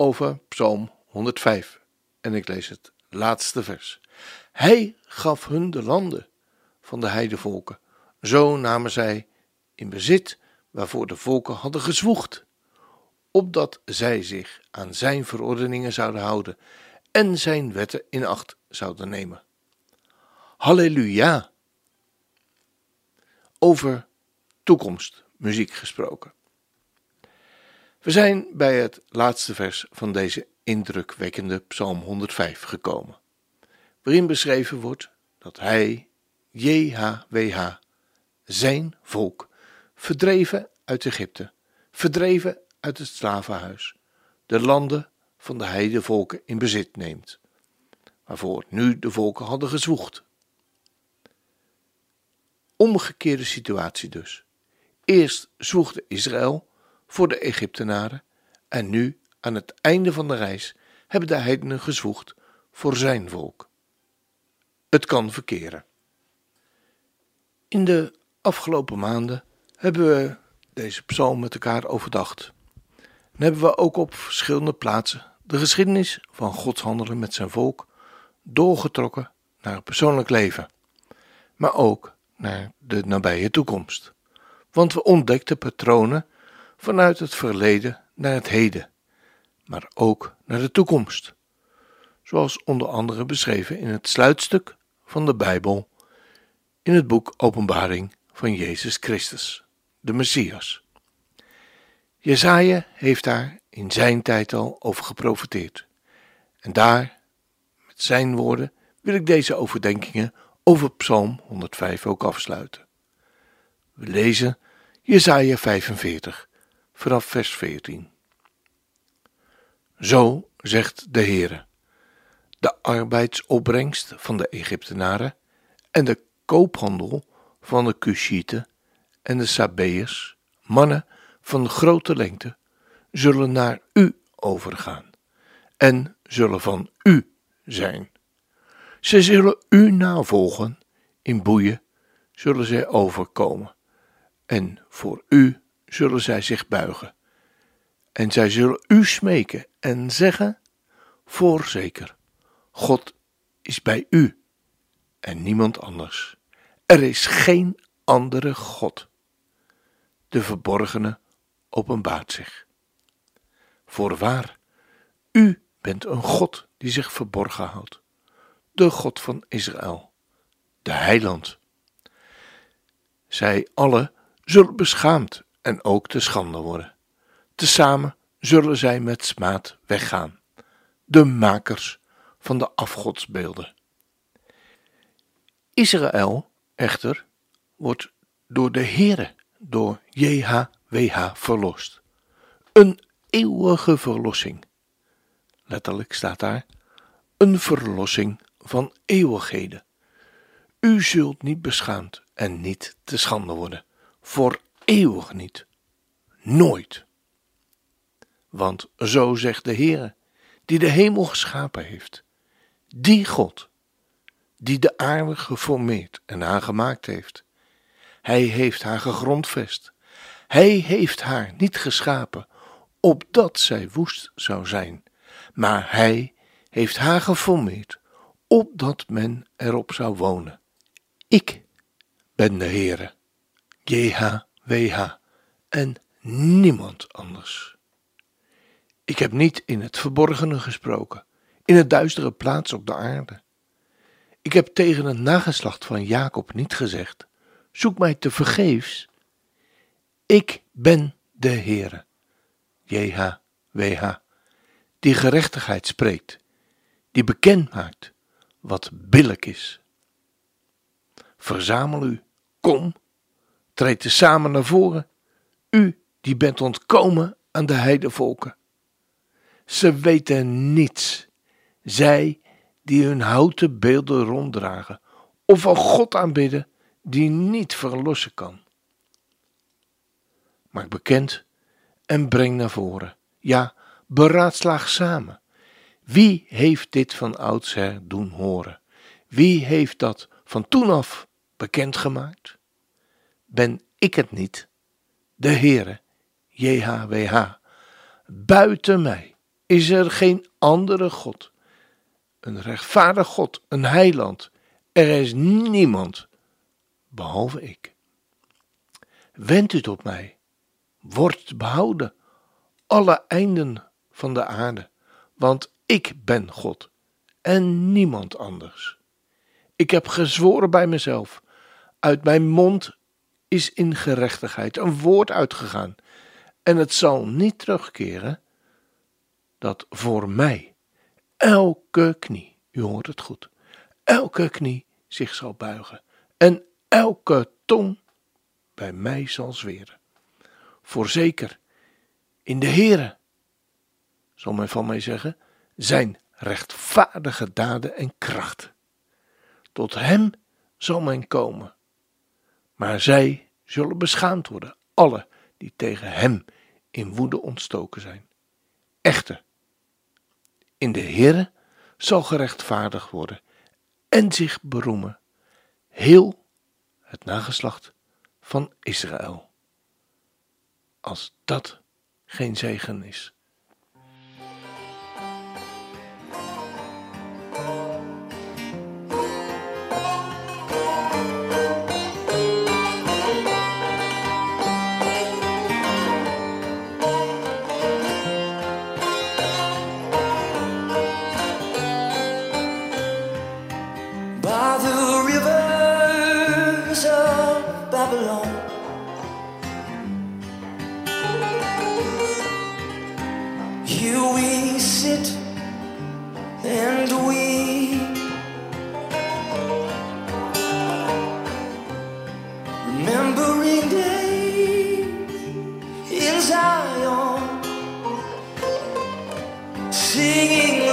over Psalm 105. En ik lees het laatste vers. Hij gaf hun de landen van de heidevolken. Zo namen zij in bezit waarvoor de volken hadden gezwoegd, opdat zij zich aan zijn verordeningen zouden houden en zijn wetten in acht zouden nemen. Halleluja! Over toekomst muziek gesproken. We zijn bij het laatste vers van deze indrukwekkende Psalm 105 gekomen, waarin beschreven wordt dat hij, JHWH, zijn volk, verdreven uit Egypte, verdreven uit het slavenhuis, de landen van de heidevolken in bezit neemt, waarvoor nu de volken hadden gezwoegd. Omgekeerde situatie dus. Eerst zwoegde Israël voor de Egyptenaren en nu, aan het einde van de reis, hebben de heidenen gezwoegd voor zijn volk. Het kan verkeren. In de afgelopen maanden hebben we deze psalm met elkaar overdacht. En hebben we ook op verschillende plaatsen de geschiedenis van Gods handelen met zijn volk doorgetrokken naar het persoonlijk leven, maar ook naar de nabije toekomst. Want we ontdekten patronen vanuit het verleden naar het heden, maar ook naar de toekomst, zoals onder andere beschreven in het sluitstuk van de Bijbel in het boek Openbaring van Jezus Christus, de Messias. Jezaja heeft daar in zijn tijd al over geprofiteerd. En daar, met zijn woorden, wil ik deze overdenkingen over Psalm 105 ook afsluiten. We lezen Jesaja 45, vanaf vers 14. Zo zegt de Heere, de arbeidsopbrengst van de Egyptenaren en de koophandel van de Cushieten en de Sabeërs, mannen van grote lengte, zullen naar u overgaan en zullen van u zijn. Ze zullen u navolgen, in boeien zullen zij overkomen en voor u zullen zij zich buigen. En zij zullen u smeken en zeggen: Voorzeker, God is bij u en niemand anders. Er is geen andere God. De verborgene openbaart zich. Voorwaar, u bent een God die zich verborgen houdt, de God van Israël, de heiland. Zij alle zullen beschaamd en ook te schande worden. Tezamen zullen zij met smaad weggaan, de makers van de afgodsbeelden. Israël echter wordt door de Heere, door JHWH verlost. Een eeuwige verlossing. Letterlijk staat daar een verlossing van eeuwigheden. U zult niet beschaamd en niet te schande worden, voor eeuwig niet. Nooit. Want zo zegt de Heer, die de hemel geschapen heeft, die God, die de aarde geformeerd en aangemaakt heeft. Hij heeft haar gegrondvest. Hij heeft haar niet geschapen, opdat zij woest zou zijn, maar hij heeft haar geformeerd, opdat men erop zou wonen. Ik ben de Heere, JH WH en niemand anders. Ik heb niet in het verborgene gesproken, in het duistere plaats op de aarde. Ik heb tegen het nageslacht van Jacob niet gezegd: zoek mij te vergeefs. Ik ben de Heere, JHWH, die gerechtigheid spreekt, die bekend maakt wat billijk is. Verzamel u, kom treed te samen naar voren, u die bent ontkomen aan de heidevolken. Ze weten niets. Zij die hun houten beelden ronddragen of een God aanbidden die niet verlossen kan. Maak bekend en breng naar voren. Ja, beraadslaag samen. Wie heeft dit van oudsher doen horen? Wie heeft dat van toen af bekendgemaakt? Ben ik het niet, de Heere, JHWH. Buiten mij is er geen andere God. Een rechtvaardig God, een heiland. Er is niemand behalve ik. Wend u tot mij, wordt behouden, alle einden van de aarde, want ik ben God en niemand anders. Ik heb gezworen bij mezelf, uit mijn mond is in gerechtigheid een woord uitgegaan, en het zal niet terugkeren, dat voor mij elke knie, u hoort het goed, elke knie zich zal buigen en elke tong bij mij zal zweren. Voorzeker, in de Heere, zal men van mij zeggen, zijn rechtvaardige daden en kracht. Tot hem zal men komen, maar zij zullen beschaamd worden, alle die tegen hem in woede ontstoken zijn. Echter, in de Heere zal gerechtvaardigd worden en zich beroemen, heel het nageslacht van Israël. Als dat geen zegen is. belong Here we sit and we Remembering days in Zion Singing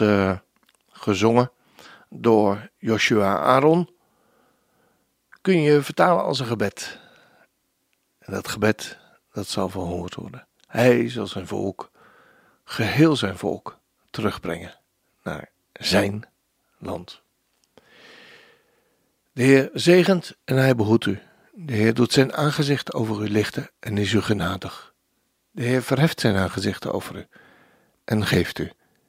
uh, gezongen door Joshua Aaron kun je vertalen als een gebed. En dat gebed, dat zal verhoord worden. Hij zal zijn volk, geheel zijn volk, terugbrengen naar zijn land. De Heer zegent en hij behoedt u. De Heer doet zijn aangezicht over u lichten en is u genadig. De Heer verheft zijn aangezicht over u en geeft u